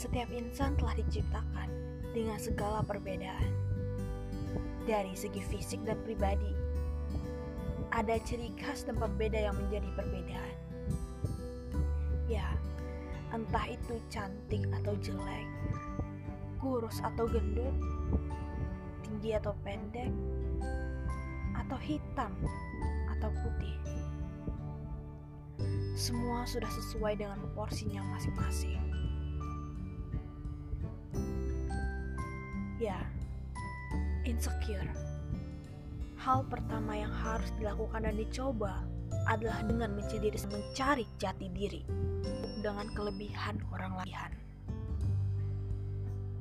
Setiap insan telah diciptakan dengan segala perbedaan. Dari segi fisik dan pribadi, ada ciri khas dan pembeda yang menjadi perbedaan. Ya, entah itu cantik atau jelek, kurus atau gendut, tinggi atau pendek, atau hitam atau putih. Semua sudah sesuai dengan porsinya masing-masing. Ya, insecure. Hal pertama yang harus dilakukan dan dicoba adalah dengan mencari mencari jati diri dengan kelebihan orang lain.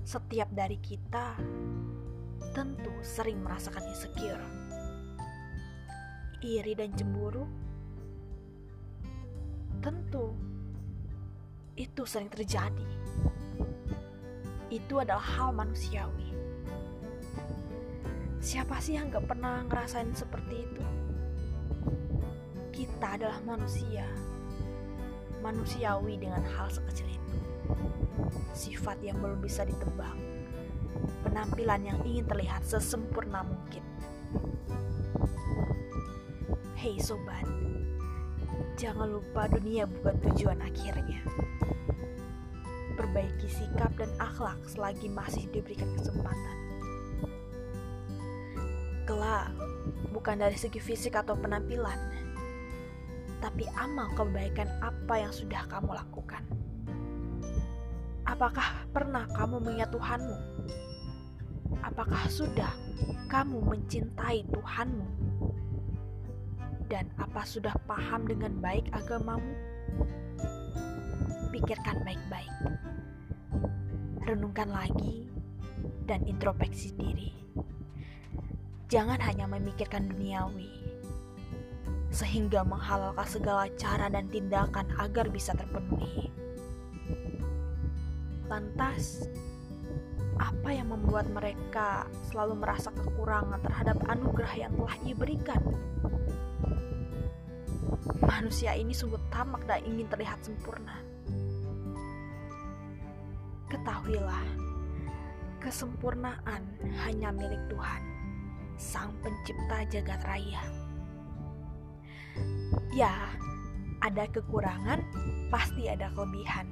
Setiap dari kita tentu sering merasakan insecure. Iri dan cemburu tentu itu sering terjadi. Itu adalah hal manusiawi Siapa sih yang gak pernah ngerasain seperti itu? Kita adalah manusia, manusiawi dengan hal sekecil itu. Sifat yang belum bisa ditebak, penampilan yang ingin terlihat sesempurna mungkin. Hei sobat, jangan lupa dunia bukan tujuan akhirnya. Perbaiki sikap dan akhlak selagi masih diberikan kesempatan kelak bukan dari segi fisik atau penampilan, tapi amal kebaikan apa yang sudah kamu lakukan. Apakah pernah kamu mengingat Tuhanmu? Apakah sudah kamu mencintai Tuhanmu? Dan apa sudah paham dengan baik agamamu? Pikirkan baik-baik. Renungkan lagi dan introspeksi diri jangan hanya memikirkan duniawi, sehingga menghalalkan segala cara dan tindakan agar bisa terpenuhi. Lantas, apa yang membuat mereka selalu merasa kekurangan terhadap anugerah yang telah ia berikan? Manusia ini sungguh tamak dan ingin terlihat sempurna. Ketahuilah, kesempurnaan hanya milik Tuhan sang pencipta jagat raya. Ya, ada kekurangan, pasti ada kelebihan.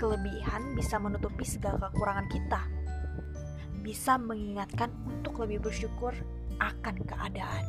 Kelebihan bisa menutupi segala kekurangan kita, bisa mengingatkan untuk lebih bersyukur akan keadaan.